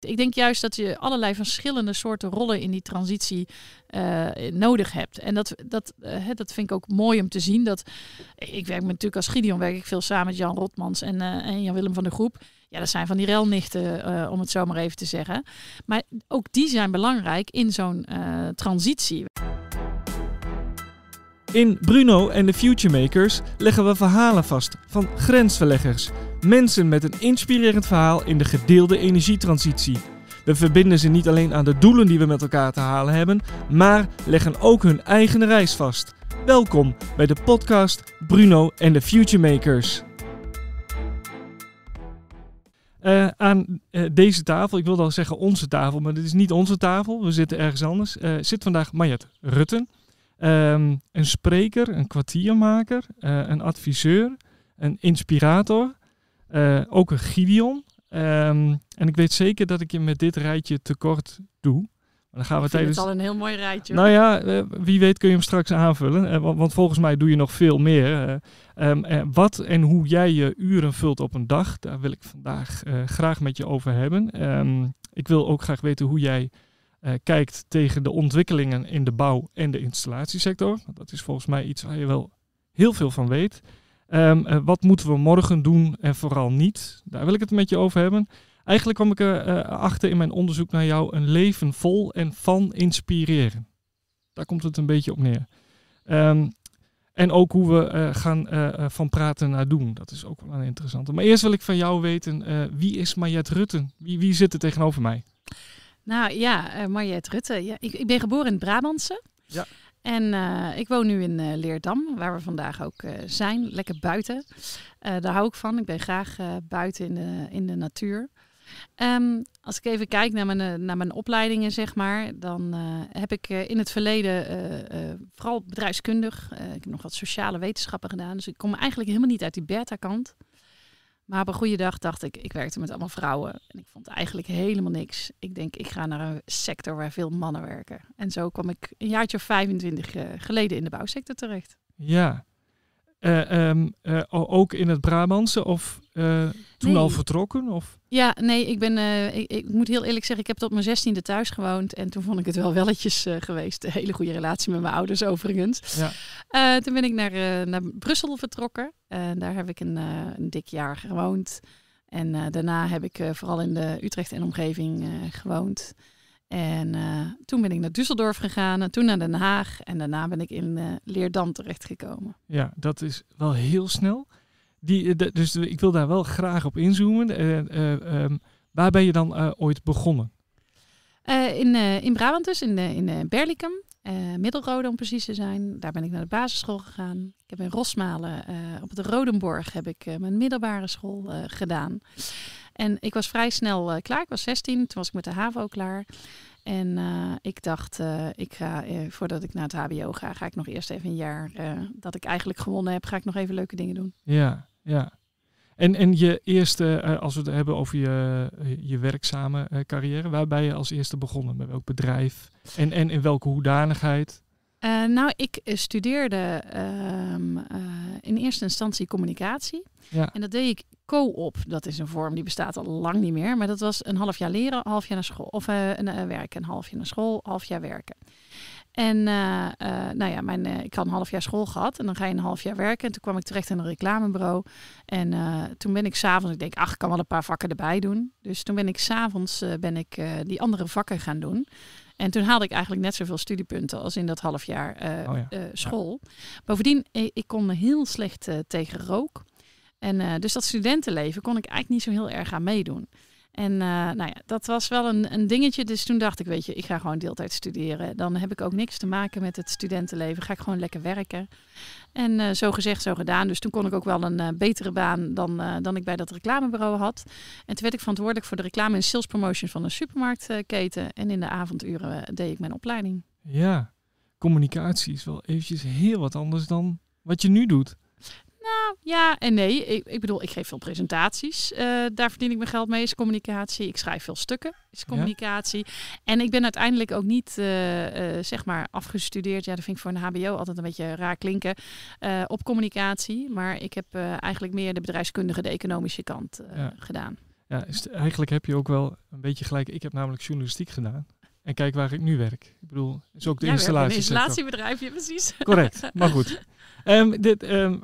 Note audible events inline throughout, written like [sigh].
Ik denk juist dat je allerlei verschillende soorten rollen in die transitie uh, nodig hebt. En dat, dat, uh, dat vind ik ook mooi om te zien. Dat, ik werk natuurlijk als Gideon werk ik veel samen met Jan Rotmans en, en Jan-Willem van de Groep. Ja, dat zijn van die relnichten, om het zo maar even te zeggen. Maar ook die zijn belangrijk in zo'n transitie. In Bruno en de Future Makers leggen we verhalen vast van grensverleggers. Mensen met een inspirerend verhaal in de gedeelde energietransitie. We verbinden ze niet alleen aan de doelen die we met elkaar te halen hebben, maar leggen ook hun eigen reis vast. Welkom bij de podcast Bruno en de Future Makers. Uh, aan uh, deze tafel, ik wilde al zeggen onze tafel, maar dit is niet onze tafel. We zitten ergens anders. Uh, zit vandaag Marjet Rutten. Um, een spreker, een kwartiermaker, een adviseur, een inspirator, uh, ook een Gideon. Um, en ik weet zeker dat ik je met dit rijtje tekort doe. Dan gaan we ik tijdens... het al een heel mooi rijtje. Nou ja, uh, wie weet kun je hem straks aanvullen. Want, want, volgens mij doe je nog veel meer. Um, wat en hoe jij je uren vult op een dag, daar wil ik vandaag graag met je over hebben. ik wil ook graag weten hoe jij kijkt tegen de ontwikkelingen in de bouw- en de installatiesector. Dat is volgens mij iets waar je wel heel veel van weet. Um, uh, wat moeten we morgen doen en vooral niet? Daar wil ik het met je over hebben. Eigenlijk kwam ik erachter uh, in mijn onderzoek naar jou een leven vol en van inspireren. Daar komt het een beetje op neer. Um, en ook hoe we gaan van praten naar doen. Dat is ook wel een interessante. Maar eerst wil ik van jou weten, wie is Mariet Rutten? Wie, wie zit er tegenover mij? Nou ja, uh, Mariette Rutte. Ja, ik, ik, ben geboren in het Brabantse. Ja. En uh, ik woon nu in uh, Leerdam, waar we vandaag ook zijn. Lekker buiten. daar hou ik van. Ik ben graag buiten in de, in de natuur. Um, als ik even kijk naar mijn, naar mijn opleidingen, zeg maar, dan heb ik in het verleden vooral bedrijfskundig. ik heb nog wat sociale wetenschappen gedaan. Dus ik kom eigenlijk helemaal niet uit die beta-kant. Maar op een goede dag dacht ik, ik werkte met allemaal vrouwen. En ik vond eigenlijk helemaal niks. Ik denk, ik ga naar een sector waar veel mannen werken. En zo kwam ik een jaartje of 25 uh, geleden in de bouwsector terecht. Ja, uh, um, uh, ook in het Brabantse of uh, toen nee. al vertrokken? Of? Ja, nee, ik ben, ik, ik, moet heel eerlijk zeggen, ik heb tot mijn zestiende thuis gewoond. En toen vond ik het wel welletjes geweest. Een hele goede relatie met mijn ouders overigens. Ja. toen ben ik naar, naar Brussel vertrokken. En daar heb ik een, een dik jaar gewoond. En daarna heb ik vooral in de Utrecht en omgeving gewoond. En toen ben ik naar Düsseldorf gegaan, en toen naar Den Haag en daarna ben ik in Leerdam terechtgekomen. Ja, dat is wel heel snel. Die, de, dus ik wil daar wel graag op inzoomen. Um, waar ben je dan ooit begonnen? in, in Brabant dus, in, in Berlicum, Middelrode om precies te zijn. Daar ben ik naar de basisschool gegaan. Ik heb in Rosmalen op de Rodenborg heb ik mijn middelbare school gedaan. En ik was vrij snel klaar. Ik was 16, toen was ik met de HAVO klaar. En ik dacht, ik ga, voordat ik naar het HBO ga, ga ik nog eerst even een jaar dat ik eigenlijk gewonnen heb, ga ik nog even leuke dingen doen. Ja, ja. En, en je eerste, als we het hebben over je, je werkzame carrière, waar ben je als eerste begonnen? Met welk bedrijf? En, en in welke hoedanigheid? Uh, nou, ik studeerde um, uh, in eerste instantie communicatie. Ja. En dat deed ik co-op. Dat is een vorm die bestaat al lang niet meer. Maar dat was een half jaar leren, half jaar naar school. Of uh, een, werken, een half jaar naar school, half jaar werken. En nou ja, mijn, ik had een half jaar school gehad. En dan ga je een half jaar werken. En toen kwam ik terecht in een reclamebureau. En toen ben ik s'avonds, ik denk, ach, ik kan wel een paar vakken erbij doen. Dus toen ben ik s'avonds ben ik die andere vakken gaan doen. En toen haalde ik eigenlijk net zoveel studiepunten als in dat half jaar oh ja. school. Ja. Bovendien, ik, kon heel slecht tegen rook. En dus dat studentenleven kon ik eigenlijk niet zo heel erg aan meedoen. En nou ja, dat was wel een, een dingetje. Dus toen dacht ik, weet je, ik ga gewoon deeltijd studeren. Dan heb ik ook niks te maken met het studentenleven. Ga ik gewoon lekker werken. En uh, zo gezegd, zo gedaan. Dus toen kon ik ook wel een uh, betere baan dan, dan ik bij dat reclamebureau had. En toen werd ik verantwoordelijk voor de reclame en sales promotion van een supermarktketen. En in de avonduren deed ik mijn opleiding. Ja, communicatie is wel eventjes heel wat anders dan wat je nu doet. Nou ja en nee. Ik, ik bedoel, ik geef veel presentaties. Uh, daar verdien ik mijn geld mee. Is communicatie. Ik schrijf veel stukken. Is communicatie. Ja. En ik ben uiteindelijk ook niet, uh, uh, zeg maar, afgestudeerd. Ja, dat vind ik voor een HBO altijd een beetje raar klinken. op communicatie. Maar ik heb eigenlijk meer de bedrijfskundige, de economische kant ja. gedaan. Ja, eigenlijk heb je ook wel een beetje gelijk. Ik heb namelijk journalistiek gedaan. En kijk waar ik nu werk. Ik bedoel, is ook de installatie. Een installatiebedrijfje, [laughs] precies. Correct, maar goed. Um, dit, um,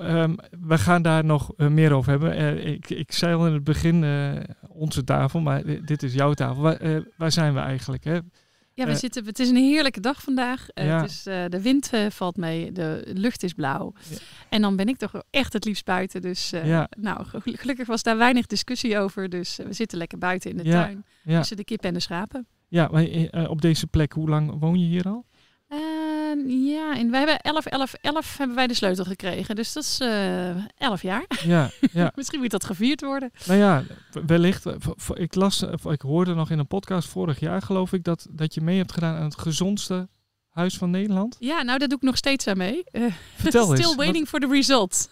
we gaan daar nog uh, meer over hebben. Uh, ik, ik zei al in het begin uh, onze tafel, maar dit is jouw tafel. Waar, waar zijn we eigenlijk? Hè? Ja, we zitten, het is een heerlijke dag vandaag. Ja. Het is, de wind valt mee, de lucht is blauw. Ja. En dan ben ik toch echt het liefst buiten. Dus ja. nou, gelukkig was daar weinig discussie over. Dus we zitten lekker buiten in de tuin. Tussen de kippen en de schapen. Ja, maar op deze plek, hoe lang woon je hier al? Ehm, ja, en wij hebben 11, 11, 11 hebben wij de sleutel gekregen. Dus dat is uh, eh, 11 jaar. Ja, ja. [laughs] Misschien moet dat gevierd worden. Nou ja, wellicht. Ik las, ik hoorde nog in een podcast vorig jaar, geloof ik, dat, dat je mee hebt gedaan aan het gezondste Huis van Nederland? Ja, nou daar doe ik nog steeds aan mee. Uh, Vertel [laughs] Still waiting for the results.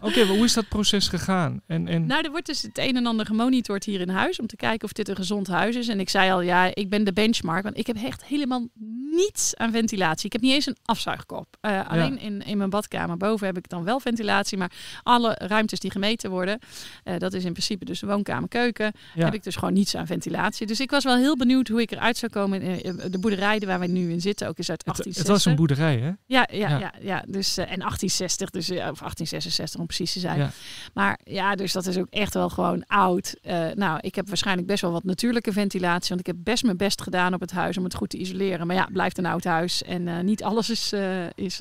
Oké, maar hoe is dat proces gegaan? En, en... Nou, er wordt dus het een en ander gemonitord hier in huis om te kijken of dit een gezond huis is. En ik zei al, ja, ik ben de benchmark, want ik heb echt helemaal niets aan ventilatie. Ik heb niet eens een afzuigkop. Uh, alleen in, in mijn badkamer boven heb ik dan wel ventilatie, maar alle ruimtes die gemeten worden, uh, dat is in principe dus de woonkamer, keuken, heb ik dus gewoon niets aan ventilatie. Dus ik was wel heel benieuwd hoe ik eruit zou komen. In de boerderij waar we nu in zitten, ook is het, was een boerderij, hè? Ja, ja, ja. ja, dus, uh, en 1860, dus, uh, of 1866 om precies te zijn. Maar ja, dus dat is ook echt wel gewoon oud. Uh, nou, ik heb waarschijnlijk best wel wat natuurlijke ventilatie, want ik heb best mijn best gedaan op het huis om het goed te isoleren. Maar ja, het blijft een oud huis en niet alles is, is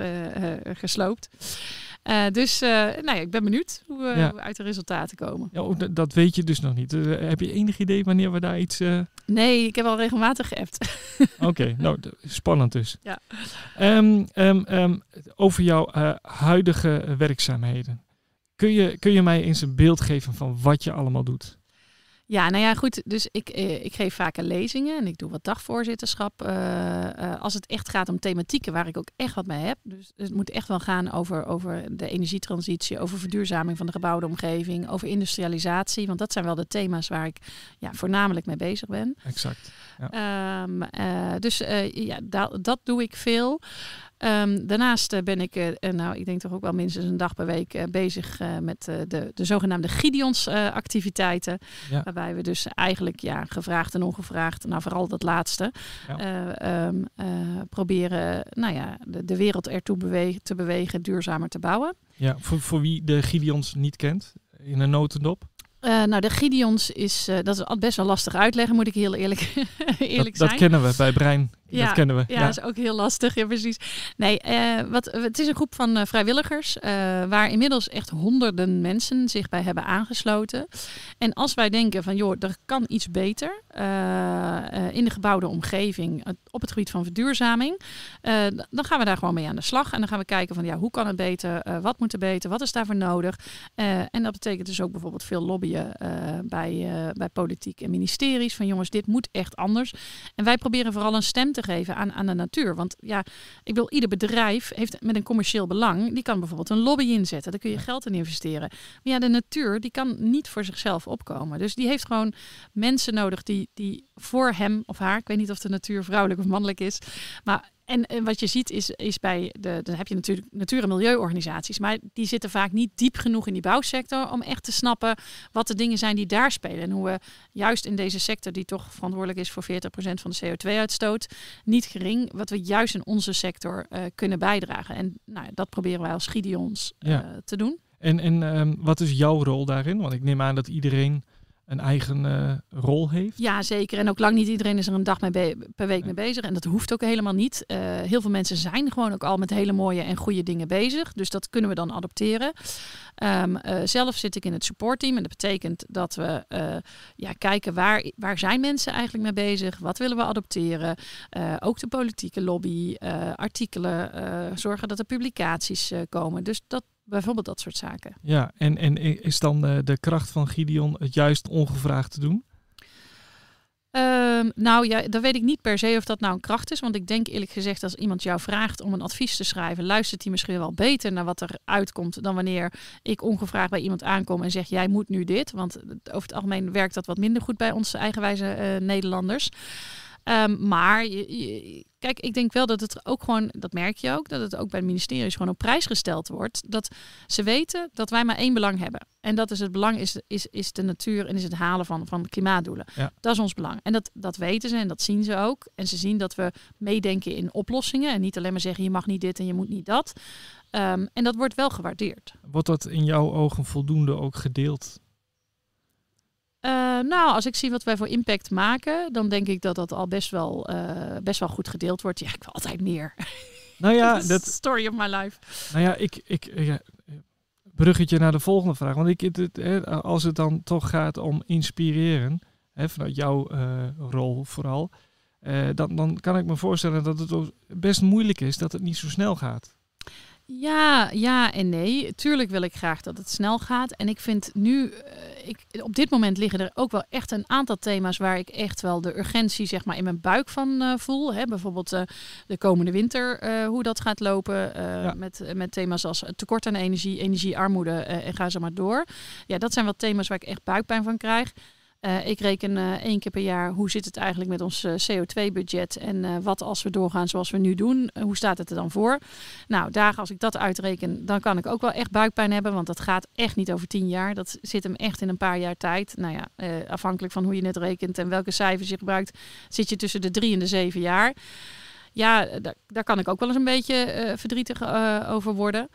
gesloopt. Uh, dus uh, nou ja, ik ben benieuwd hoe, uh, ja. hoe uit de resultaten komen. Ja, oh, dat weet je dus nog niet. heb je enig idee wanneer we daar iets... Nee, ik heb al regelmatig geappt. Oké, [laughs] nou spannend dus. Ja. Um, um, um, over jouw huidige werkzaamheden. Kun je, kun je mij eens een beeld geven van wat je allemaal doet? Ja, nou ja, goed. Dus ik, eh, ik geef vaker lezingen en ik doe wat dagvoorzitterschap. Uh, als het echt gaat om thematieken waar ik ook echt wat mee heb. Dus het moet echt wel gaan over, over de energietransitie, over verduurzaming van de gebouwde omgeving, over industrialisatie. Want dat zijn wel de thema's waar ik ja, voornamelijk mee bezig ben. Exact. Ja. Um, dus ja, dat, dat doe ik veel. Um, daarnaast uh, ben ik, uh, nou, ik denk toch ook wel minstens een dag per week uh, bezig met de, de zogenaamde Gideons-activiteiten. Ja. Waarbij we dus eigenlijk ja, gevraagd en ongevraagd, nou vooral dat laatste, ja. um, proberen nou ja, de, de wereld ertoe bewegen, te bewegen duurzamer te bouwen. Ja, voor, voor wie de Gideons niet kent, in een notendop? Uh, nou, de Gideons is, uh, dat is best wel lastig uitleggen, moet ik heel eerlijk, [laughs] eerlijk dat, zijn. Dat kennen we bij Brein ja, dat kennen we. Ja, is ook heel lastig. Ja, precies. Nee, uh, wat, het is een groep van uh, vrijwilligers uh, waar inmiddels echt honderden mensen zich bij hebben aangesloten. En als wij denken van, joh, er kan iets beter in de gebouwde omgeving op het gebied van verduurzaming, dan gaan we daar gewoon mee aan de slag. En dan gaan we kijken van, ja, hoe kan het beter? wat moet er beter? Wat is daarvoor nodig? en dat betekent dus ook bijvoorbeeld veel lobbyen bij, bij politiek en ministeries van, jongens, dit moet echt anders. En wij proberen vooral een stem te geven aan, aan de natuur. Want ja, ik wil ieder bedrijf heeft met een commercieel belang, die kan bijvoorbeeld een lobby inzetten. Daar kun je geld in investeren. Maar ja, de natuur die kan niet voor zichzelf opkomen. Dus die heeft gewoon mensen nodig die, die voor hem of haar, ik weet niet of de natuur vrouwelijk of mannelijk is, maar en, wat je ziet is, is bij de, dan heb je natuurlijk natuur- en milieuorganisaties, maar die zitten vaak niet diep genoeg in die bouwsector om echt te snappen wat de dingen zijn die daar spelen. En hoe we juist in deze sector, die toch verantwoordelijk is voor 40% van de CO2-uitstoot, niet gering, wat we juist in onze sector uh, kunnen bijdragen. En nou, dat proberen wij als Gideons uh, te doen. En, en um, wat is jouw rol daarin? Want ik neem aan dat iedereen een eigen uh, rol heeft. Ja, zeker. En ook lang niet iedereen is er een dag mee per week mee bezig. En dat hoeft ook helemaal niet. Uh, heel veel mensen zijn gewoon ook al met hele mooie en goede dingen bezig. Dus dat kunnen we dan adopteren. Um, uh, zelf zit ik in het supportteam. En dat betekent dat we ja, kijken waar, waar zijn mensen eigenlijk mee bezig? Wat willen we adopteren? ook de politieke lobby, artikelen, zorgen dat er publicaties komen. Dus dat, Bijvoorbeeld dat soort zaken. Ja, en, en is dan de, de kracht van Gideon het juist ongevraagd te doen? Um, nou ja, dan weet ik niet per se of dat nou een kracht is. Want ik denk eerlijk gezegd, als iemand jou vraagt om een advies te schrijven, luistert hij misschien wel beter naar wat er uitkomt dan wanneer ik ongevraagd bij iemand aankom en zeg: Jij moet nu dit. Want over het algemeen werkt dat wat minder goed bij onze eigenwijze uh, Nederlanders. Ehm, maar kijk, ik denk wel dat het ook gewoon, dat merk je ook, dat het ook bij het ministerie gewoon op prijs gesteld wordt. Dat ze weten dat wij maar één belang hebben. En dat is het belang is, is, is de natuur en is het halen van, van klimaatdoelen. Ja. Dat is ons belang. En dat, dat weten ze en dat zien ze ook. En ze zien dat we meedenken in oplossingen. En niet alleen maar zeggen je mag niet dit en je moet niet dat. Ehm, en dat wordt wel gewaardeerd. Wordt dat in jouw ogen voldoende ook gedeeld? Uh, nou, als ik zie wat wij voor impact maken, dan denk ik dat dat al best wel, uh, best wel goed gedeeld wordt. Ja, ik wil altijd meer. [laughs] Nou ja, dat story of my life. Nou ja, ik, ik ja, bruggetje naar de volgende vraag. Want ik, het, als het dan toch gaat om inspireren, hè, vanuit jouw uh, rol vooral, dan, dan kan ik me voorstellen dat het best moeilijk is dat het niet zo snel gaat. Ja, ja en nee. Tuurlijk wil ik graag dat het snel gaat. En ik vind nu, uh, ik, op dit moment liggen er ook wel echt een aantal thema's waar ik echt wel de urgentie zeg maar, in mijn buik van uh, voel. Hè? Bijvoorbeeld uh, de komende winter, hoe dat gaat lopen. met, met thema's als tekort aan energie, energiearmoede en ga zo maar door. Ja, dat zijn wel thema's waar ik echt buikpijn van krijg. Uh, ik reken uh, één keer per jaar hoe zit het eigenlijk met ons uh, CO2-budget en wat als we doorgaan zoals we nu doen, hoe staat het er dan voor? Nou, daar als ik dat uitreken, dan kan ik ook wel echt buikpijn hebben, want dat gaat echt niet over tien jaar. Dat zit hem echt in een paar jaar tijd. Nou ja, afhankelijk van hoe je het rekent en welke cijfers je gebruikt, zit je tussen de drie en de zeven jaar. Ja, daar, daar kan ik ook wel eens een beetje verdrietig over worden.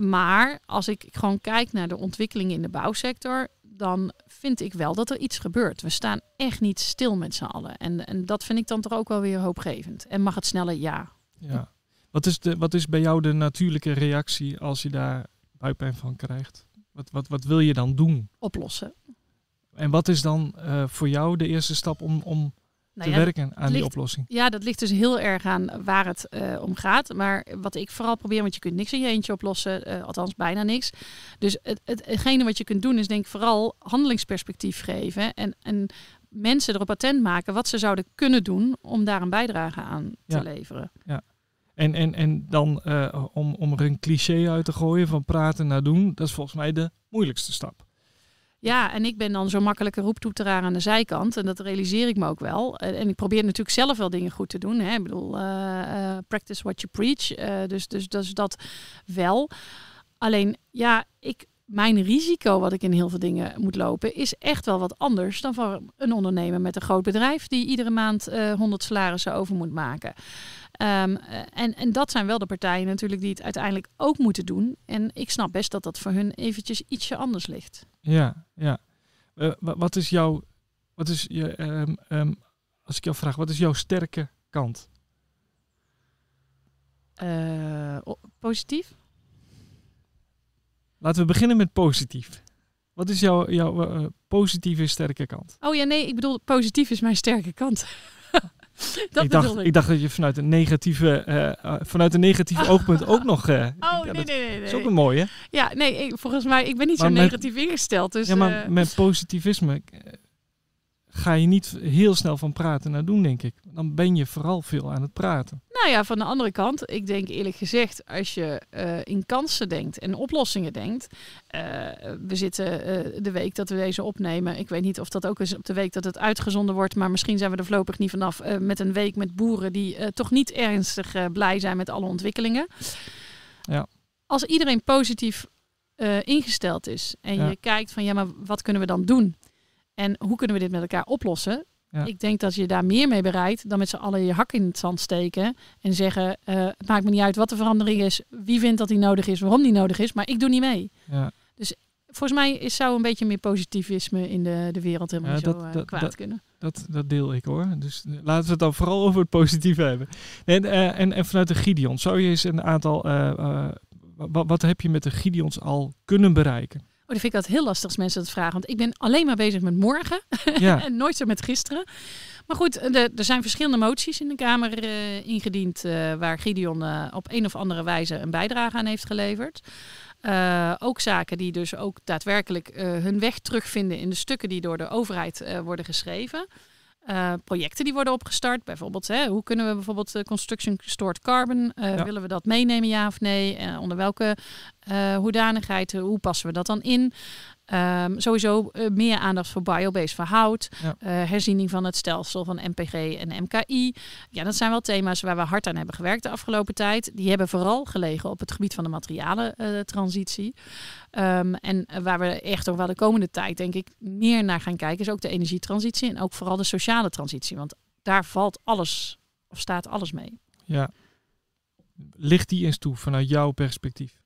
Maar als ik gewoon kijk naar de ontwikkelingen in de bouwsector, dan vind ik wel dat er iets gebeurt. We staan echt niet stil met z'n allen. En, en dat vind ik dan toch ook wel weer hoopgevend. En mag het sneller? Ja. ja. Wat, is de, wat is bij jou de natuurlijke reactie als je daar buikpijn van krijgt? Wat, wat, wat wil je dan doen? Oplossen. En wat is dan uh, voor jou de eerste stap om, om nou te werken aan die oplossing? Ja, dat ligt dus heel erg aan waar het uh, om gaat. Maar wat ik vooral probeer, want je kunt niks in je eentje oplossen, uh, althans bijna niks. Dus het, het, hetgene wat je kunt doen is denk ik vooral handelingsperspectief geven en, en mensen erop attent maken wat ze zouden kunnen doen om daar een bijdrage aan te leveren. Ja. En, en, en dan uh, om, om er een cliché uit te gooien van praten naar doen, dat is volgens mij de moeilijkste stap. Ja, en ik ben dan zo'n makkelijke roeptoeteraar aan de zijkant. En dat realiseer ik me ook wel. En ik probeer natuurlijk zelf wel dingen goed te doen. Hè. Ik bedoel, uh, practice what you preach. Uh, dus, dus, dat wel. Alleen, ja, ik, mijn risico wat ik in heel veel dingen moet lopen... is echt wel wat anders dan voor een ondernemer met een groot bedrijf... die iedere maand uh, 100 salarissen over moet maken. Um, en, en dat zijn wel de partijen natuurlijk die het uiteindelijk ook moeten doen. En ik snap best dat dat voor hun eventjes ietsje anders ligt. Ja, ja. Uh, wat is jouw, wat is je, um, um, als ik jou vraag, wat is jouw sterke kant? Uh, positief? Laten we beginnen met positief. Wat is jouw, jouw uh, positieve sterke kant? Oh ja, nee, ik bedoel, positief is mijn sterke kant. [laughs] [laughs] ik, dacht, ik. dacht dat je vanuit een negatieve, uh, vanuit een negatief [laughs] oogpunt ook nog. Uh, oh, nee, nee, nee, nee. Dat is ook een mooie. Ja, nee, ik, volgens mij, ik ben niet zo negatief ingesteld. Dus, ja, maar met positivisme ga je niet heel snel van praten naar doen, denk ik. Dan ben je vooral veel aan het praten. Nou ja, van de andere kant, ik denk eerlijk gezegd, als je uh, in kansen denkt en oplossingen denkt. Uh, we zitten uh, de week dat we deze opnemen. Ik weet niet of dat ook is op de week dat het uitgezonden wordt, maar misschien zijn we er voorlopig niet vanaf. met een week met boeren die toch niet ernstig blij zijn met alle ontwikkelingen. Ja. Als iedereen positief ingesteld is en ja. je kijkt van ja, maar wat kunnen we dan doen? En hoe kunnen we dit met elkaar oplossen? Ik denk dat je daar meer mee bereikt dan met z'n allen je hak in het zand steken en zeggen: uh, het maakt me niet uit wat de verandering is, wie vindt dat die nodig is, waarom die nodig is, maar ik doe niet mee. Ja. Dus volgens mij is, zou een beetje meer positivisme in de, de wereld helemaal zo uh, dat, kwaad dat, kunnen. Dat, dat deel ik hoor. Dus eh, laten we het dan vooral over het positieve hebben. En, uh, en, en vanuit de Gideon, zou je eens een aantal. wat, wat heb je met de Gideons al kunnen bereiken? Oh, dat vind ik altijd heel lastig als mensen dat vragen. Want ik ben alleen maar bezig met morgen. Ja. [laughs] en nooit zo met gisteren. Maar goed, er zijn verschillende moties in de Kamer uh, ingediend. Uh, waar Gideon uh, op een of andere wijze een bijdrage aan heeft geleverd. ook zaken die dus ook daadwerkelijk hun weg terugvinden in de stukken die door de overheid worden geschreven. Uh, projecten die worden opgestart. Bijvoorbeeld, hè, hoe kunnen we bijvoorbeeld uh, construction stored carbon, uh, ja. willen we dat meenemen, ja of nee? onder welke hoedanigheid, hoe passen we dat dan in? Um, sowieso uh, meer aandacht voor biobased verhoud. Ja. Uh, herziening van het stelsel van MPG en MKI. Ja, dat zijn wel thema's waar we hard aan hebben gewerkt de afgelopen tijd. Die hebben vooral gelegen op het gebied van de materialentransitie. Uh, um, en waar we echt ook wel de komende tijd, denk ik, meer naar gaan kijken, is ook de energietransitie en ook vooral de sociale transitie. Want daar valt alles, of staat alles mee. Ja. Ligt die eens toe vanuit jouw perspectief?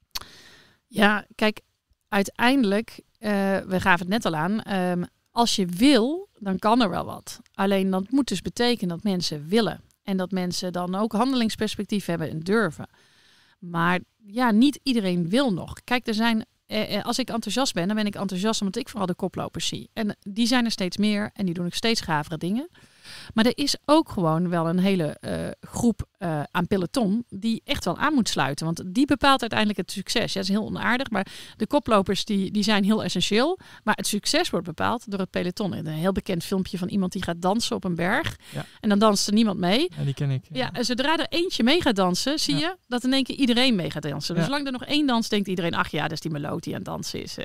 Ja, kijk, uiteindelijk, we gaven het net al aan, um, als je wil, dan kan er wel wat. Alleen dat moet dus betekenen dat mensen willen. En dat mensen dan ook handelingsperspectief hebben en durven. Maar ja, niet iedereen wil nog. Kijk, er zijn eh, als ik enthousiast ben, dan ben ik enthousiast omdat ik vooral de koplopers zie. En die zijn er steeds meer en die doen ook steeds gavere dingen. Maar er is ook gewoon wel een hele uh, groep uh, aan peloton die echt wel aan moet sluiten. Want die bepaalt uiteindelijk het succes. Ja, dat is heel onaardig, maar de koplopers die, die zijn heel essentieel. Maar het succes wordt bepaald door het peloton. Een heel bekend filmpje van iemand die gaat dansen op een berg. Ja. En dan danst er niemand mee. Ja, die ken ik. Ja. ja. en zodra er eentje mee gaat dansen, zie je dat in één keer iedereen mee gaat dansen. Dus zolang er nog één dans, denkt iedereen, ach ja, dat is die meloot die aan het dansen is.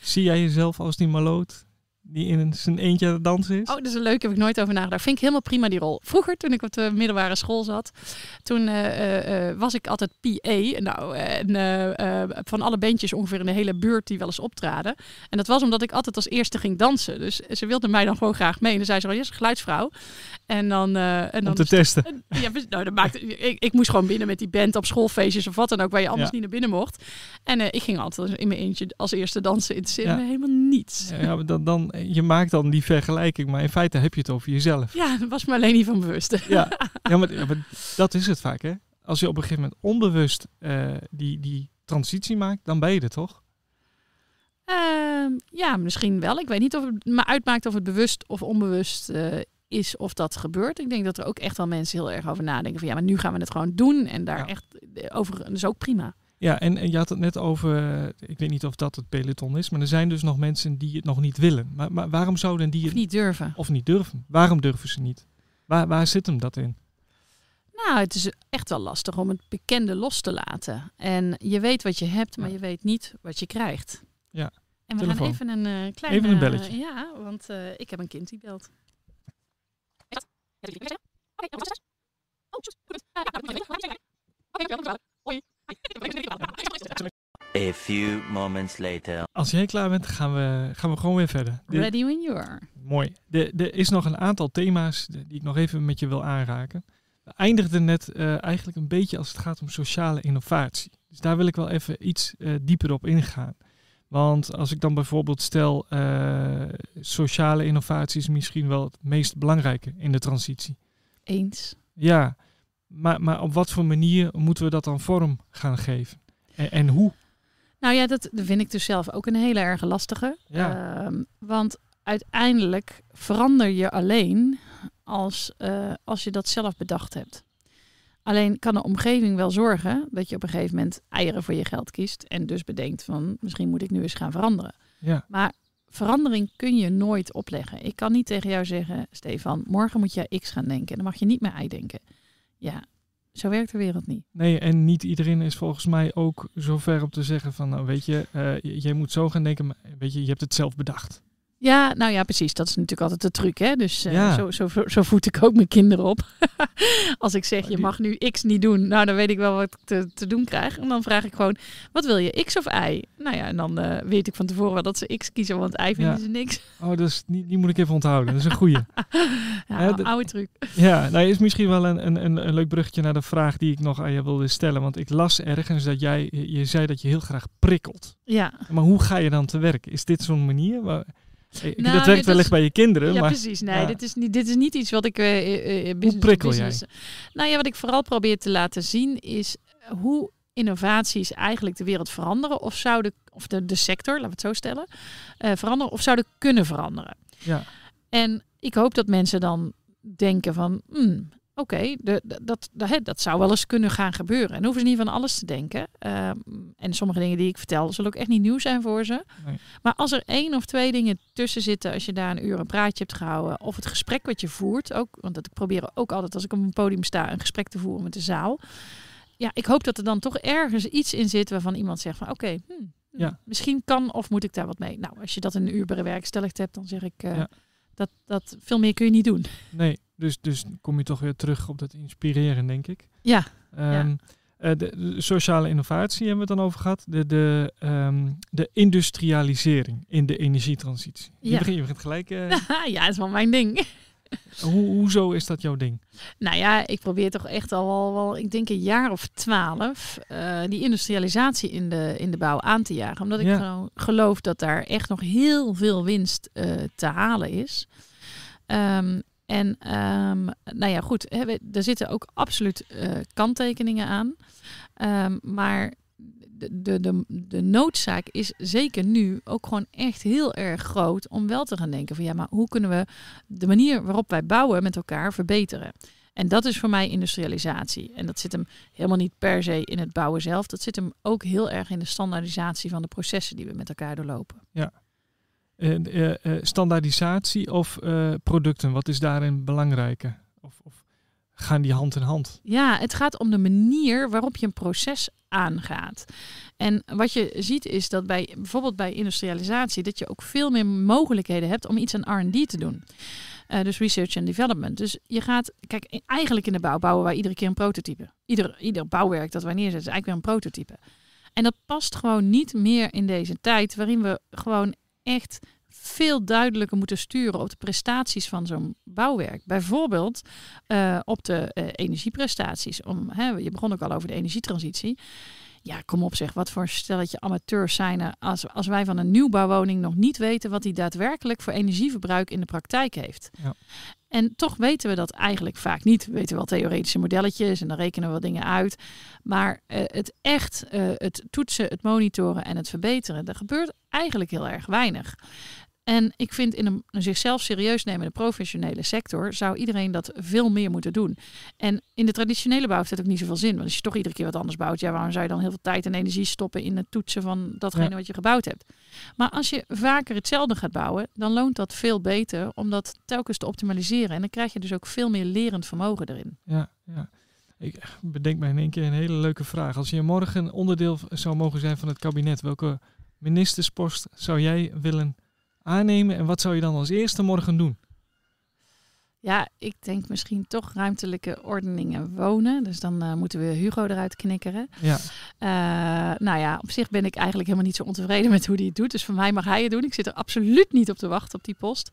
Zie jij jezelf als die meloot? Die in zijn eentje aan het dansen is? Oh, dat is een leuk, heb ik nooit over nagedacht. Vind ik helemaal prima die rol. Vroeger, toen ik op de middelbare school zat, toen uh, uh, was ik altijd PA. Nou, en van alle bandjes ongeveer in de hele buurt die wel eens optraden. En dat was omdat ik altijd als eerste ging dansen. Dus ze wilde mij dan gewoon graag mee. En dan zei ze van, yes, geluidsvrouw. En dan... en dan Om te testen. [laughs] ja, nou, dat maakte, ik, ik, moest gewoon binnen met die band op schoolfeestjes of wat dan ook, waar je anders niet naar binnen mocht. En ik ging altijd in mijn eentje als eerste dansen. in ja. helemaal niets. Ja, dan, dan je maakt dan die vergelijking, maar in feite heb je het over jezelf. Ja, dat was me alleen niet van bewust. [laughs] Ja, ja, maar, ja, maar dat is het vaak, hè? Als je op een gegeven moment onbewust uh, die, die transitie maakt, dan ben je er toch? Uh, ja, misschien wel. Ik weet niet of het me uitmaakt of het bewust of onbewust uh, is of dat gebeurt. Ik denk dat er ook echt wel mensen heel erg over nadenken van ja, maar nu gaan we het gewoon doen en daar ja. echt over. Dat is ook prima. Ja, en, en, je had het net over, ik weet niet of dat het peloton is, maar er zijn dus nog mensen die het nog niet willen. Maar, maar waarom zouden die het niet durven? Of niet durven? Waarom durven ze niet? Waar, waar zit hem dat in? Nou, het is echt wel lastig om het bekende los te laten. En je weet wat je hebt, maar je weet niet wat je krijgt. Ja. En we gaan even een uh, klein... Even een belletje. Uh, ja, want uh, ik heb een kind die belt. A few moments later. Als jij klaar bent, gaan we, gaan we gewoon weer verder. Ready when you are. Mooi. Er is nog een aantal thema's die ik nog even met je wil aanraken. We eindigden net uh, eigenlijk een beetje als het gaat om sociale innovatie. Dus daar wil ik wel even iets uh, dieper op ingaan. Want als ik dan bijvoorbeeld stel, uh, sociale innovatie is misschien wel het meest belangrijke in de transitie. Eens. Ja, maar, maar op wat voor manier moeten we dat dan vorm gaan geven? En, en hoe? Nou ja, dat vind ik dus zelf ook een hele erg lastige. Ja. Uh, want uiteindelijk verander je alleen als, uh, als je dat zelf bedacht hebt. Alleen kan de omgeving wel zorgen dat je op een gegeven moment eieren voor je geld kiest. En dus bedenkt van misschien moet ik nu eens gaan veranderen. Ja. Maar verandering kun je nooit opleggen. Ik kan niet tegen jou zeggen, Stefan, morgen moet je X gaan denken. Dan mag je niet meer ei denken. Ja, zo werkt de wereld niet. Nee, en niet iedereen is volgens mij ook zover om te zeggen van, nou weet je, uh, jij moet zo gaan denken, maar weet je, je hebt het zelf bedacht. Ja, nou ja, precies. Dat is natuurlijk altijd de truc. Hè? Dus uh, ja. zo, zo, zo voed ik ook mijn kinderen op. [laughs] Als ik zeg, je mag nu X niet doen, nou dan weet ik wel wat ik te, te doen krijg. En dan vraag ik gewoon, wat wil je, X of Y? Nou ja, en dan uh, weet ik van tevoren wel dat ze X kiezen, want Y vinden ja. ze niks. [laughs] Oh, dus die, die moet ik even onthouden. Dat is een goeie. [laughs] ja, uh, oude truc. Ja, nou is misschien wel een, een, een, een leuk bruggetje naar de vraag die ik nog aan je wilde stellen. Want ik las ergens dat jij, je zei dat je heel graag prikkelt. Ja. Maar hoe ga je dan te werk? Is dit zo'n manier waar... Nou, dat werkt wellicht is, bij je kinderen. Ja, maar, precies. Nee, ja. dit, is niet, dit is niet iets wat ik... Uh, uh, hoe prikkel business, jij? Nou ja, wat ik vooral probeer te laten zien is hoe innovaties eigenlijk de wereld veranderen. Of zouden, of de, de sector, laten we het zo stellen, uh, veranderen. Of zouden kunnen veranderen. Ja. En ik hoop dat mensen dan denken van... Hmm, Oké, okay, dat, dat, dat zou wel eens kunnen gaan gebeuren. En hoeven ze niet van alles te denken. Uh, en sommige dingen die ik vertel, zullen ook echt niet nieuw zijn voor ze. Nee. Maar als er één of twee dingen tussen zitten, als je daar een uur een praatje hebt gehouden, of het gesprek wat je voert, ook, want dat ik probeer ook altijd als ik op een podium sta een gesprek te voeren met de zaal. Ja, ik hoop dat er dan toch ergens iets in zit waarvan iemand zegt van oké, okay, hmm, Ja. Misschien kan of moet ik daar wat mee. Nou, als je dat in een uur bewerkstelligd hebt, dan zeg ik uh, dat, dat veel meer kun je niet doen. Nee, dus, dus kom je toch weer terug op dat inspireren, denk ik. Ja. Um, uh, de, sociale innovatie hebben we het dan over gehad. De, de, um, de industrialisering in de energietransitie. Ja. Je, begint, je begint gelijk. Uh... [laughs] ja, het is wel mijn ding. [laughs] Hoe, hoezo is dat jouw ding? Nou ja, ik probeer toch echt al wel, wel ik denk een jaar of twaalf, uh, die industrialisatie in de, in de bouw aan te jagen. Omdat ik gewoon geloof dat daar echt nog heel veel winst uh, te halen is. Um, en um, nou ja, goed, hè, er zitten ook absoluut uh, kanttekeningen aan. Um, maar de, de, de, de noodzaak is zeker nu ook gewoon echt heel erg groot om wel te gaan denken van ja, maar hoe kunnen we de manier waarop wij bouwen met elkaar verbeteren? En dat is voor mij industrialisatie. En dat zit hem helemaal niet per se in het bouwen zelf. Dat zit hem ook heel erg in de standaardisatie van de processen die we met elkaar doorlopen. Ja. Uh, standaardisatie of producten, wat is daarin belangrijker? Of, of gaan die hand in hand? Ja, het gaat om de manier waarop je een proces aangaat. En wat je ziet is dat bij bijvoorbeeld bij industrialisatie dat je ook veel meer mogelijkheden hebt om iets aan R&D te doen. Dus research and development. Dus je gaat, kijk, eigenlijk in de bouw bouwen wij iedere keer een prototype. Ieder, ieder bouwwerk dat wij neerzetten is eigenlijk weer een prototype. En dat past gewoon niet meer in deze tijd waarin we gewoon echt veel duidelijker moeten sturen op de prestaties van zo'n bouwwerk. Bijvoorbeeld uh, op de uh, energieprestaties. Om, hè, je begon ook al over de energietransitie. Ja, kom op zeg, wat voor stelletje amateurs zijn als, als wij van een nieuwbouwwoning nog niet weten wat die daadwerkelijk voor energieverbruik in de praktijk heeft. Ja. En toch weten we dat eigenlijk vaak niet. We weten wel theoretische modelletjes en dan rekenen we dingen uit. Maar uh, het echt, uh, het toetsen, het monitoren en het verbeteren, er gebeurt eigenlijk heel erg weinig. En ik vind in een, een, zichzelf serieus nemende professionele sector zou iedereen dat veel meer moeten doen. En in de traditionele bouw heeft het ook niet zoveel zin. Want als je toch iedere keer wat anders bouwt, ja, waarom zou je dan heel veel tijd en energie stoppen in het toetsen van datgene ja. wat je gebouwd hebt? Maar als je vaker hetzelfde gaat bouwen, dan loont dat veel beter om dat telkens te optimaliseren. En dan krijg je dus ook veel meer lerend vermogen erin. Ja, ja. Ik bedenk mij in één keer een hele leuke vraag. Als je morgen onderdeel zou mogen zijn van het kabinet, welke ministerspost zou jij willen aannemen en wat zou je dan als eerste morgen doen? Ja, ik denk misschien toch ruimtelijke ordeningen wonen. Dus dan uh, moeten we Hugo eruit knikkeren. Ja. Uh, nou ja, op zich ben ik eigenlijk helemaal niet zo ontevreden met hoe hij het doet. Dus voor mij mag hij het doen. Ik zit er absoluut niet op te wachten op die post.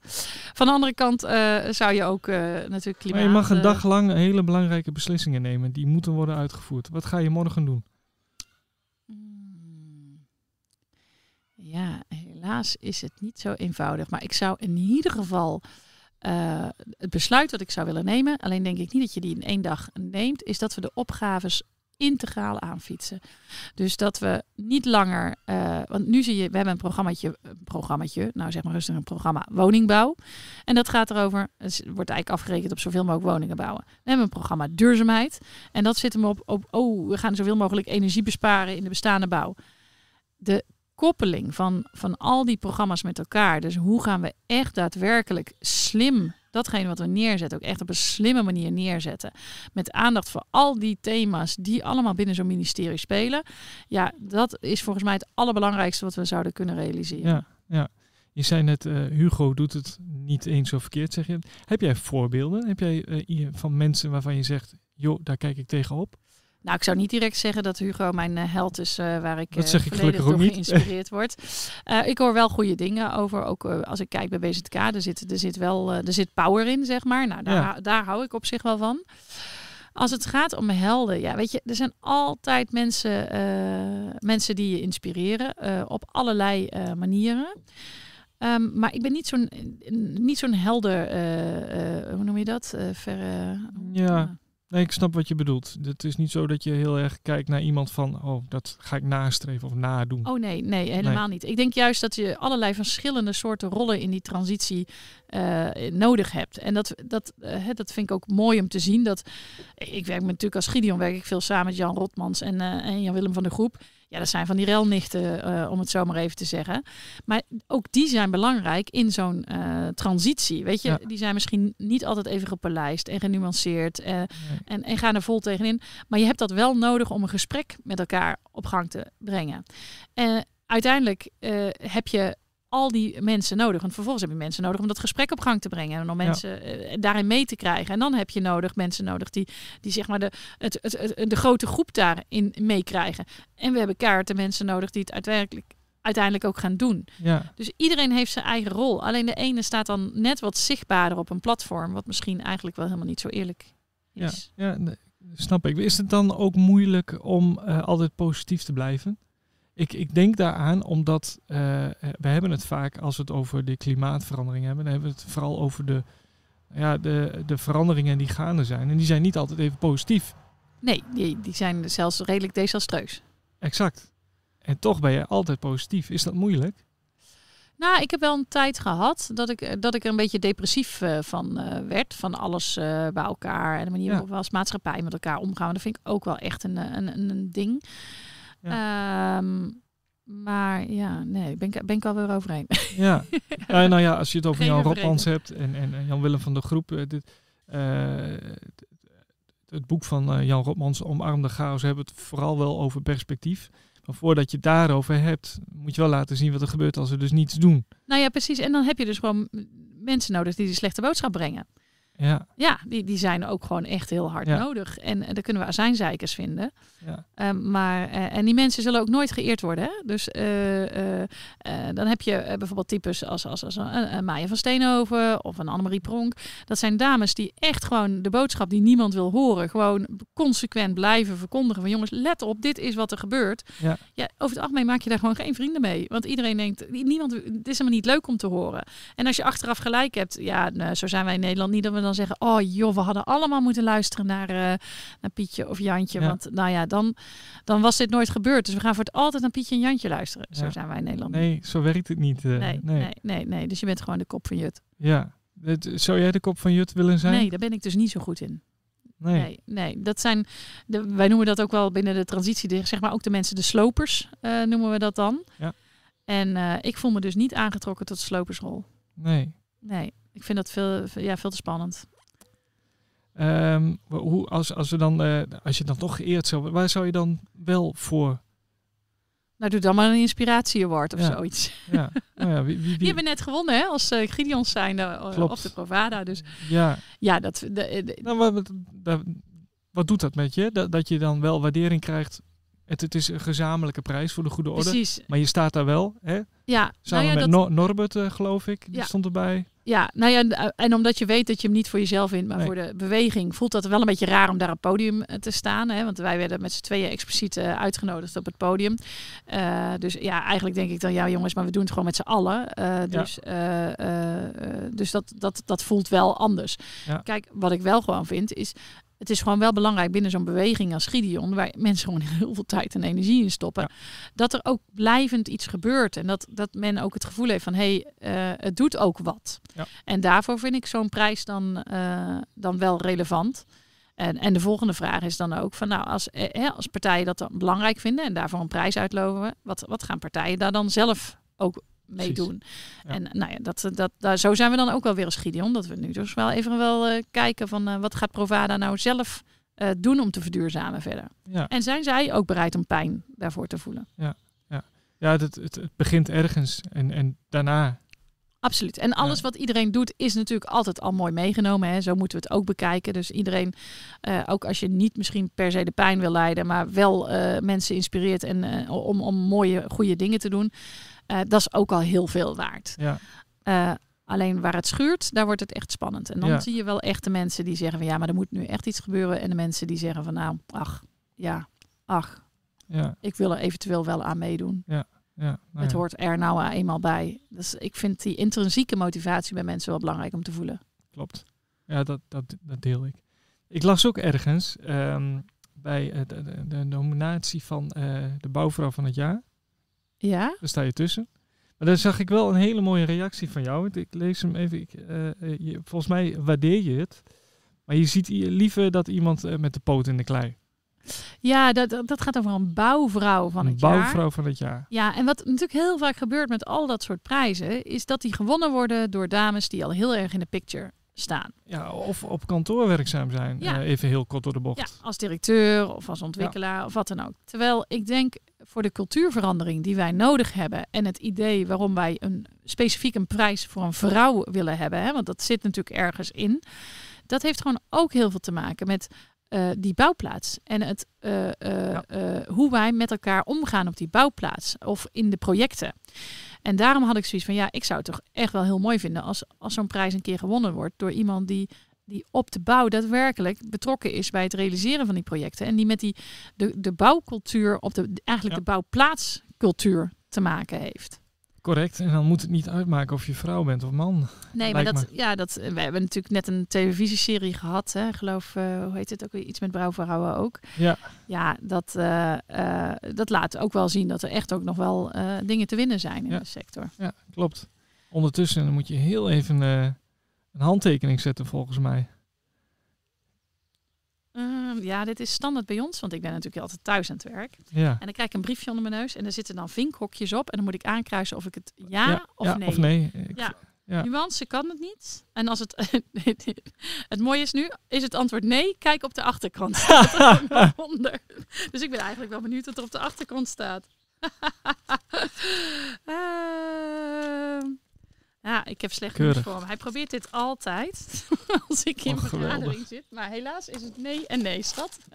Van de andere kant uh, zou je ook natuurlijk klimaat... Maar je mag een dag lang hele belangrijke beslissingen nemen. Die moeten worden uitgevoerd. Wat ga je morgen doen? Hmm. Ja, helaas is het niet zo eenvoudig. Maar ik zou in ieder geval uh, het besluit dat ik zou willen nemen, alleen denk ik niet dat je die in één dag neemt, is dat we de opgaves integraal aanfietsen. Dus dat we niet langer, uh, want nu zie je, we hebben een programmaatje, een nou zeg maar rustig een programma woningbouw. En dat gaat erover, het wordt eigenlijk afgerekend op zoveel mogelijk woningen bouwen. We hebben een programma duurzaamheid en dat zit hem op, op oh, we gaan zoveel mogelijk energie besparen in de bestaande bouw. De koppeling van, van al die programma's met elkaar. Dus hoe gaan we echt daadwerkelijk slim datgene wat we neerzetten, ook echt op een slimme manier neerzetten. Met aandacht voor al die thema's die allemaal binnen zo'n ministerie spelen. Ja, dat is volgens mij het allerbelangrijkste wat we zouden kunnen realiseren. Ja, ja. Je zei net, uh, Hugo doet het niet eens zo verkeerd, zeg je. Heb jij voorbeelden? Heb jij uh, van mensen waarvan je zegt, joh, daar kijk ik tegenop? Nou, ik zou niet direct zeggen dat Hugo mijn uh, held is uh, waar ik, uh, zeg ik volledig door geïnspireerd word. ik hoor wel goede dingen over, ook als ik kijk bij BZK, er zit, er zit wel er zit power in, zeg maar. Nou, daar, ja. daar hou ik op zich wel van. Als het gaat om helden, ja, weet je, er zijn altijd mensen, mensen die je inspireren op allerlei manieren. Um, maar ik ben niet zo'n niet zo'n helder, hoe noem je dat? ver, ja. Nee, ik snap wat je bedoelt. Het is niet zo dat je heel erg kijkt naar iemand van, oh, dat ga ik nastreven of nadoen. Oh nee, nee, helemaal niet. Ik denk juist dat je allerlei verschillende soorten rollen in die transitie uh, nodig hebt. En dat, dat, uh, dat vind ik ook mooi om te zien. Dat, ik werk natuurlijk als Gideon werk ik veel samen met Jan Rotmans en, uh, en Jan Willem van de Groep. Ja, dat zijn van die relnichten, uh, om het zo maar even te zeggen. Maar ook die zijn belangrijk in zo'n uh, transitie. Weet je, ja. die zijn misschien niet altijd even gepolijst en genuanceerd. Uh, nee. en, en gaan er vol tegenin. Maar je hebt dat wel nodig om een gesprek met elkaar op gang te brengen. uiteindelijk eh, heb je al die mensen nodig. Want vervolgens heb je mensen nodig om dat gesprek op gang te brengen. En om mensen eh, daarin mee te krijgen. En dan heb je nodig mensen nodig die, die zeg maar de, het, het, het, de grote groep daarin meekrijgen. En we hebben kaarten mensen nodig die het uiteindelijk, uiteindelijk ook gaan doen. Ja. Dus iedereen heeft zijn eigen rol. Alleen de ene staat dan net wat zichtbaarder op een platform. Wat misschien eigenlijk wel helemaal niet zo eerlijk is. Ja, ja snap ik. Is het dan ook moeilijk om uh, altijd positief te blijven? Ik, ik denk daaraan omdat uh, we hebben het vaak als we het over de klimaatverandering hebben, dan hebben we het vooral over de, ja, de, de veranderingen die gaande zijn. En die zijn niet altijd even positief. Nee, die, die zijn zelfs redelijk desastreus. Exact. En toch ben je altijd positief. Is dat moeilijk? Nou, ik heb wel een tijd gehad dat ik, dat ik er een beetje depressief uh, van uh, werd. Van alles uh, bij elkaar en de manier waarop we als maatschappij met elkaar omgaan. Dat vind ik ook wel echt een, een, een ding. Ja. Um, maar ja, nee, ben ik, ben ik alweer overheen. Ja. [laughs] ja, nou ja, als je het over Geen Jan Rotmans hebt en, en Jan Willem van de Groep. Dit, het boek van Jan Rotmans, Omarmde Chaos, hebben het vooral wel over perspectief. Maar voordat je het daarover hebt, moet je wel laten zien wat er gebeurt als we dus niets doen. Nou ja, precies. En dan heb je dus gewoon mensen nodig die die slechte boodschap brengen. Ja, ja die, die zijn ook gewoon echt heel hard nodig. En, en daar kunnen we azijnzeikers vinden. Ja. Um, maar, uh, en die mensen zullen ook nooit geëerd worden. Hè? Dus uh, uh, dan heb je bijvoorbeeld types als, als, als een, Maya van Steenhoven of een Annemarie Pronk. Dat zijn dames die echt gewoon de boodschap die niemand wil horen, gewoon consequent blijven verkondigen van jongens, let op, dit is wat er gebeurt. Ja. ja over het algemeen maak je daar gewoon geen vrienden mee. Want iedereen denkt, niemand, het is helemaal niet leuk om te horen. En als je achteraf gelijk hebt, ja, nou, zo zijn wij in Nederland niet dat we dan zeggen, oh joh, we hadden allemaal moeten luisteren naar, uh, naar Pietje of Jantje. Want nou ja, dan, dan was dit nooit gebeurd. Dus we gaan voor het altijd naar Pietje en Jantje luisteren. Zo zijn wij in Nederland. Nee, zo werkt het niet. Uh, nee, nee, nee, nee, Dus je bent gewoon de kop van Jut. Ja. Zou jij de kop van Jut willen zijn? Nee, daar ben ik dus niet zo goed in. Nee. nee, nee, dat zijn, de, wij noemen dat ook wel binnen de transitie, zeg maar ook de mensen, de slopers uh, noemen we dat dan. Ja. En uh, ik voel me dus niet aangetrokken tot slopersrol. Nee. Nee, ik vind dat veel, ja, veel te spannend. Um, hoe, als, als, we dan, uh, als je dan toch geëerd zou waar zou je dan wel voor? Nou, doe dan maar een inspiratie award of zoiets. Ja. Nou ja, wie, wie, wie... Die hebben net gewonnen, hè, als uh, Gideons zijn uh, op de Provada. Dus ja, ja dat. De, de, nou, wat, wat, wat doet dat met je? Dat, dat je dan wel waardering krijgt het, het, is een gezamenlijke prijs voor de goede orde. Precies. Maar je staat daar wel, hè? Ja. Samen nou ja, met dat... Norbert, uh, geloof ik. Die ja. stond erbij. Ja, nou ja, en omdat je weet dat je hem niet voor jezelf wint, maar voor de beweging, voelt dat wel een beetje raar om daar op het podium eh, te staan. Hè? Want wij werden met z'n tweeën expliciet uh, uitgenodigd op het podium. Uh, dus ja, eigenlijk denk ik dan, ja jongens, maar we doen het gewoon met z'n allen. dus ja. dus dat, dat, dat voelt wel anders. Ja. Kijk, wat ik wel gewoon vind, is het is gewoon wel belangrijk binnen zo'n beweging als Gideon, waar mensen gewoon [laughs] heel veel tijd en energie in stoppen, dat er ook blijvend iets gebeurt. En dat, dat men ook het gevoel heeft van hé, hey, uh, het doet ook wat. Ja. En daarvoor vind ik zo'n prijs dan, uh, dan wel relevant. En, en de volgende vraag is dan ook van nou, als, eh, als partijen dat dan belangrijk vinden en daarvoor een prijs uitloven, wat, wat gaan partijen daar dan zelf ook meedoen. En nou ja, dat, dat, daar, zo zijn we dan ook wel weer als Gideon. Dat we nu dus wel even wel uh, kijken van uh, wat gaat Provada nou zelf uh, doen om te verduurzamen verder. Ja. En zijn zij ook bereid om pijn daarvoor te voelen? Ja, ja. ja het, het, het begint ergens en, en daarna Absoluut. En alles wat iedereen doet is natuurlijk altijd al mooi meegenomen. Hè? Zo moeten we het ook bekijken. Dus iedereen, uh, ook als je niet misschien per se de pijn wil leiden, maar wel uh, mensen inspireert en, uh, om, om mooie, goede dingen te doen. Uh, dat is ook al heel veel waard. Ja. Uh, alleen waar het schuurt, daar wordt het echt spannend. En dan ja. zie je wel echt de mensen die zeggen van ja, maar er moet nu echt iets gebeuren. En de mensen die zeggen van nou, ach, ja, ach, ja. ik wil er eventueel wel aan meedoen. Ja. Ja, nou het hoort er nou eenmaal bij. Dus ik vind die intrinsieke motivatie bij mensen wel belangrijk om te voelen. Klopt. Ja, dat, dat, dat deel ik. Ik las ook ergens um, bij de, de, de, nominatie van uh, de bouwvrouw van het jaar. Ja. Daar sta je tussen. Maar daar zag ik wel een hele mooie reactie van jou. Ik lees hem even. Ik, uh, je, volgens mij waardeer je het. Maar je ziet liever dat iemand uh, met de poot in de klei. Ja, dat, dat gaat over een bouwvrouw van het jaar. Een bouwvrouw van het jaar. Ja, en wat natuurlijk heel vaak gebeurt met al dat soort prijzen, is dat die gewonnen worden door dames die al heel erg in de picture staan. Ja, of op kantoor werkzaam zijn. Ja. Uh, even heel kort door de bocht. Ja, als directeur of als ontwikkelaar ja. of wat dan ook. Terwijl ik denk, voor de cultuurverandering die wij nodig hebben en het idee waarom wij een specifiek een prijs voor een vrouw willen hebben, hè, want dat zit natuurlijk ergens in, dat heeft gewoon ook heel veel te maken met uh, die bouwplaats en het, uh, uh, hoe wij met elkaar omgaan op die bouwplaats of in de projecten. En daarom had ik zoiets van, ja, ik zou het toch echt wel heel mooi vinden als, als zo'n prijs een keer gewonnen wordt door iemand die die op de bouw daadwerkelijk betrokken is bij het realiseren van die projecten. En die met die, de, de bouwcultuur, op de, eigenlijk de bouwplaatscultuur te maken heeft. Correct. En dan moet het niet uitmaken of je vrouw bent of man. Nee, maar dat, ja, dat, we hebben natuurlijk net een televisieserie gehad. Hè, geloof, uh, hoe heet het ook weer? Iets met brouwvrouwen ook. Ja. Ja, dat, uh, uh, dat laat ook wel zien dat er echt ook nog wel dingen te winnen zijn in ja. de sector. Ja, klopt. Ondertussen moet je heel even een handtekening zetten volgens mij. Uh, ja, dit is standaard bij ons, want ik ben natuurlijk altijd thuis aan het werk. Ja. En dan krijg ik een briefje onder mijn neus en er zitten dan vinkhokjes op. En dan moet ik aankruisen of ik het ja, ja of ja, nee. Of nee. Ik, ja. ja. Nuance kan het niet. En als het, [laughs] het mooie is nu, is het antwoord nee, kijk op de achterkant. [laughs] onder. Dus ik ben eigenlijk wel benieuwd wat er op de achterkant staat. uh, [laughs] ja, ik heb slecht nieuws voor hem. Hij probeert dit altijd [laughs] als ik in Oh, vergadering geweldig. zit. Maar helaas is het nee en nee, schat. [laughs]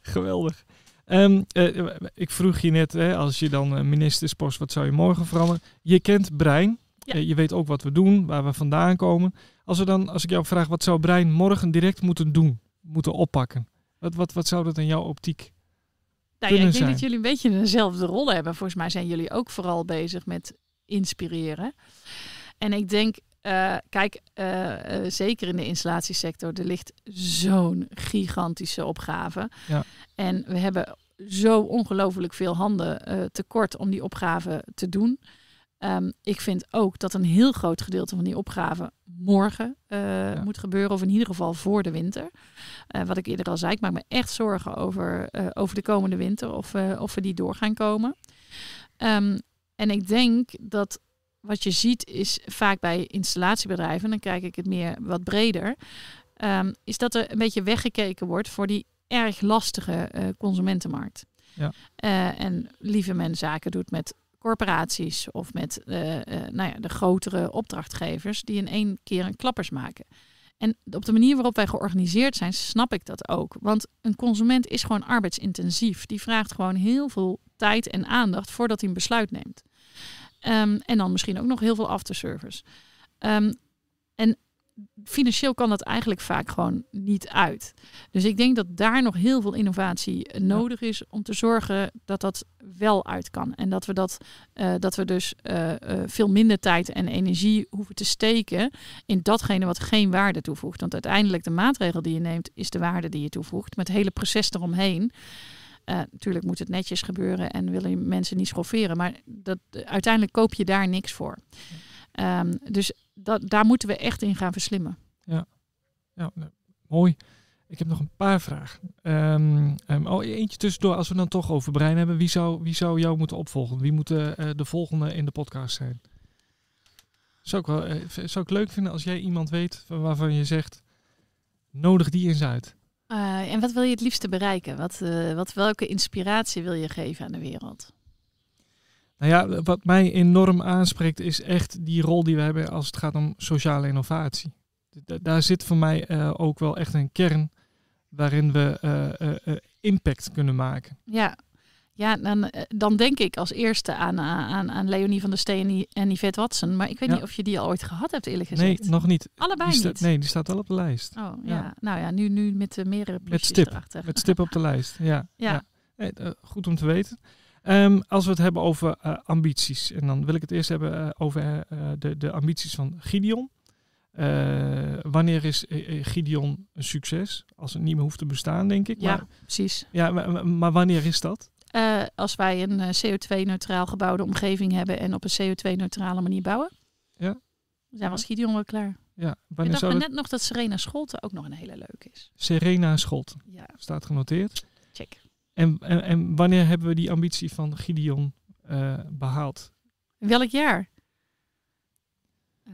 Geweldig. Ehm, eh, ik vroeg je net, hè, als je dan eh, ministerspost, wat zou je morgen veranderen? Je kent Brein. Ja. Eh, je weet ook wat we doen, waar we vandaan komen. Als, we dan, als ik jou vraag, wat zou Brein morgen direct moeten doen? Moeten oppakken? Wat, wat, wat zou dat in jouw optiek Nou, ja, ik denk dat jullie een beetje dezelfde rol hebben. Volgens mij zijn jullie ook vooral bezig met inspireren. En ik denk, eh, kijk, eh, eh, zeker in de installatiesector, er ligt zo'n gigantische opgave. Ja. En we hebben zo ongelooflijk veel handen tekort om die opgave te doen. Ehm, ik vind ook dat een heel groot gedeelte van die opgave morgen eh, moet gebeuren, of in ieder geval voor de winter. Eh, wat ik eerder al zei, ik maak me echt zorgen over, eh, over de komende winter, of, of we die door gaan komen. Ehm, en ik denk dat wat je ziet is vaak bij installatiebedrijven, dan kijk ik het meer wat breder, ehm, is dat er een beetje weggekeken wordt voor die erg lastige consumentenmarkt. Ja. En lieve men zaken doet met corporaties of met eh, eh, nou ja, de grotere opdrachtgevers die in één keer een klappers maken. En op de manier waarop wij georganiseerd zijn, snap ik dat ook. Want een consument is gewoon arbeidsintensief. Die vraagt gewoon heel veel tijd en aandacht voordat hij een besluit neemt. Ehm, en dan misschien ook nog heel veel afterservice. Ehm, en financieel kan dat eigenlijk vaak gewoon niet uit. Dus ik denk dat daar nog heel veel innovatie nodig is om te zorgen dat dat wel uit kan. En dat we, dat, eh, dat we dus eh, eh, veel minder tijd en energie hoeven te steken in datgene wat geen waarde toevoegt. Want uiteindelijk de maatregel die je neemt is de waarde die je toevoegt. Met het hele proces eromheen. Uh, natuurlijk moet het netjes gebeuren en willen mensen niet schofferen. Maar dat, uiteindelijk koop je daar niks voor. Um, dus dat, daar moeten we echt in gaan verslimmen. Ja, ja nou, mooi. Ik heb nog een paar vragen. Um, um, oh, eentje tussendoor, als we dan toch over brein hebben. Wie zou, wie zou jou moeten opvolgen? Wie moet uh, de volgende in de podcast zijn? Zou ik, wel, uh, zou ik leuk vinden als jij iemand weet waarvan je zegt, nodig die eens uit. Uh, en wat wil je het liefste bereiken? Wat, uh, wat, welke inspiratie wil je geven aan de wereld? Nou ja, wat mij enorm aanspreekt is echt die rol die we hebben als het gaat om sociale innovatie. Daar zit voor mij uh, ook wel echt een kern waarin we uh, impact kunnen maken. Ja, ja dan, dan denk ik als eerste aan, aan, aan Leonie van der Steen en Yvette Watson. Maar ik weet Ja. niet of je die al ooit gehad hebt eerlijk gezegd. Nee, nog niet. Allebei niet? Nee, die staat wel op de lijst. Oh ja. Ja. nou ja, nu, nu met uh, meerdere Met plusjes stip. erachter. Met stip op de [laughs] lijst. Ja. Ja. Nee, eh, goed om te weten. Ehm, als we het hebben over eh, ambities. En dan wil ik het eerst hebben eh, over eh, de, de ambities van Gideon. Wanneer is Gideon een succes? Als het niet meer hoeft te bestaan, denk ik. Ja, Maar, precies. ja, maar, maar- wanneer is dat? Als wij een eh, CO2-neutraal gebouwde omgeving hebben en op een CO2-neutrale manier bouwen, Ja. dan zijn we als Gideon wel klaar. Ja, Ik wanneer dacht me dat... net nog dat Serena Scholten ook nog een hele leuke is. Serena Schot Ja, staat genoteerd. check. En, en, en wanneer hebben we die ambitie van Gideon eh, behaald? Welk jaar? Eh,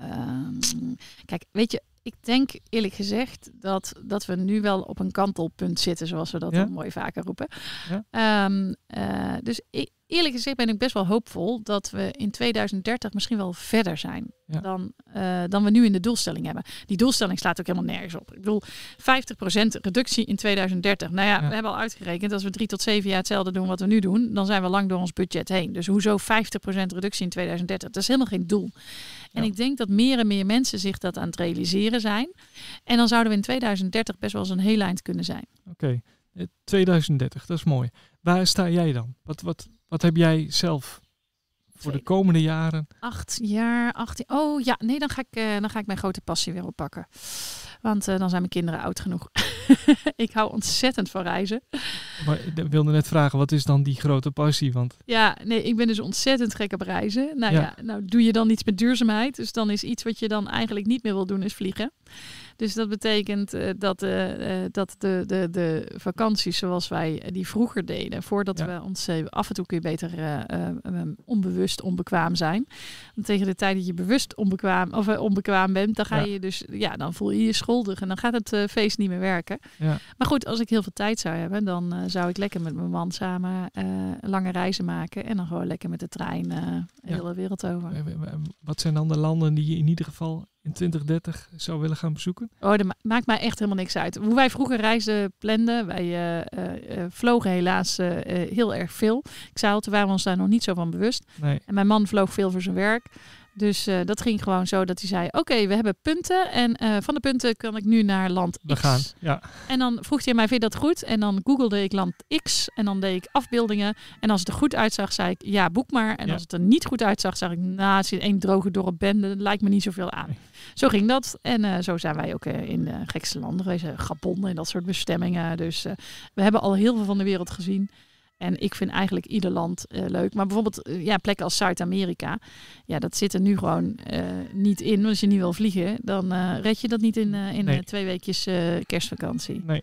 ehm, kijk, weet je, ik denk eerlijk gezegd dat, dat we nu wel op een kantelpunt zitten, zoals we dat Ja? dan mooi vaker roepen. Ja. Ehm, eh, dus ik, eerlijk gezegd ben ik best wel hoopvol dat we in 2030 misschien wel verder zijn Ja. dan, eh, dan we nu in de doelstelling hebben. Die doelstelling slaat ook helemaal nergens op. Ik bedoel, 50% reductie in 2030. Nou ja, Ja. we hebben al uitgerekend, als we drie tot zeven jaar hetzelfde doen wat we nu doen, dan zijn we lang door ons budget heen. Dus hoezo 50% reductie in 2030? Dat is helemaal geen doel. En Ja. ik denk dat meer en meer mensen zich dat aan het realiseren zijn. En dan zouden we in 2030 best wel eens een heel eind kunnen zijn. Oké, Eh, 2030, dat is mooi. Waar sta jij dan? Wat, wat, wat heb jij zelf voor de komende jaren? Acht jaar, 18. Oh ja, nee, dan ga ik, eh, dan ga ik mijn grote passie weer oppakken. Want eh, dan zijn mijn kinderen oud genoeg. [laughs] ik hou ontzettend van reizen. Maar ik wilde net vragen, wat is dan die grote passie? Want Ja, nee, ik ben dus ontzettend gek op reizen. Nou Ja. ja. nou doe je dan iets met duurzaamheid. Dus dan is iets wat je dan eigenlijk niet meer wil doen, is vliegen. Dus dat betekent eh, dat, eh, eh, dat de, de, de vakanties zoals wij die vroeger deden, voordat Ja. we ons af en toe kun je beter eh, eh, eh, onbewust onbekwaam zijn. Want tegen de tijd dat je bewust onbekwaam of onbekwaam bent, dan ga Ja. je dus ja, dan voel je je schuldig en dan gaat het feest niet meer werken. ja, Maar goed, als ik heel veel tijd zou hebben, dan zou ik lekker met mijn man samen lange reizen maken. En dan gewoon lekker met de trein de hele wereld over. wat zijn dan de landen die je in ieder geval in 2030 zou willen gaan bezoeken? Oh, dat ma- maakt mij echt helemaal niks uit. Hoe wij vroeger reizen planden, wij eh, eh, eh, vlogen helaas heel erg veel. Ik zei al, toen waren we ons daar nog niet zo van bewust. Nee, En mijn man vloog veel voor zijn werk. Dus eh, dat ging gewoon zo dat hij zei, oké, we hebben punten. En eh, van de punten kan ik nu naar land we X. gaan. Ja, En dan vroeg hij mij, vind je dat goed? En dan googelde ik land X en dan deed ik afbeeldingen. En als het er goed uitzag, zei ik, ja, boek maar. En Ja. als het er niet goed uitzag, zei ik, nou, als je één droge dorp bent, dat lijkt me niet zoveel aan. Nee. Zo ging dat. En eh, zo zijn wij ook in de gekste landen geweest. Gabon en dat soort bestemmingen. Dus we hebben al heel veel van de wereld gezien. En ik vind eigenlijk ieder land eh, leuk. Maar bijvoorbeeld eh, ja, plekken als Zuid-Amerika. Ja, dat zit er nu gewoon eh, niet in. Als je niet wil vliegen, dan red je dat niet in, in Nee. twee weekjes kerstvakantie. nee.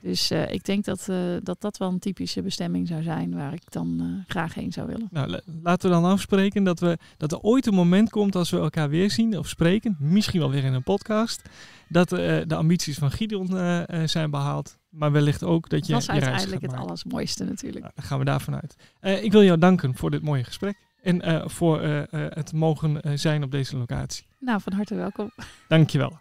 Dus eh, ik denk dat, eh, dat dat wel een typische bestemming zou zijn waar ik dan eh, graag heen zou willen. Nou, la- laten we dan afspreken dat, we, dat er ooit een moment komt als we elkaar weer zien of spreken, misschien wel weer in een podcast, dat de ambities van Gideon zijn behaald, maar wellicht ook dat je dat is uiteindelijk het maken. allersmooiste natuurlijk. Nou, dan gaan we daarvan uit. Ik wil jou danken voor dit mooie gesprek en voor het mogen zijn op deze locatie. Nou, van harte welkom. Dankjewel.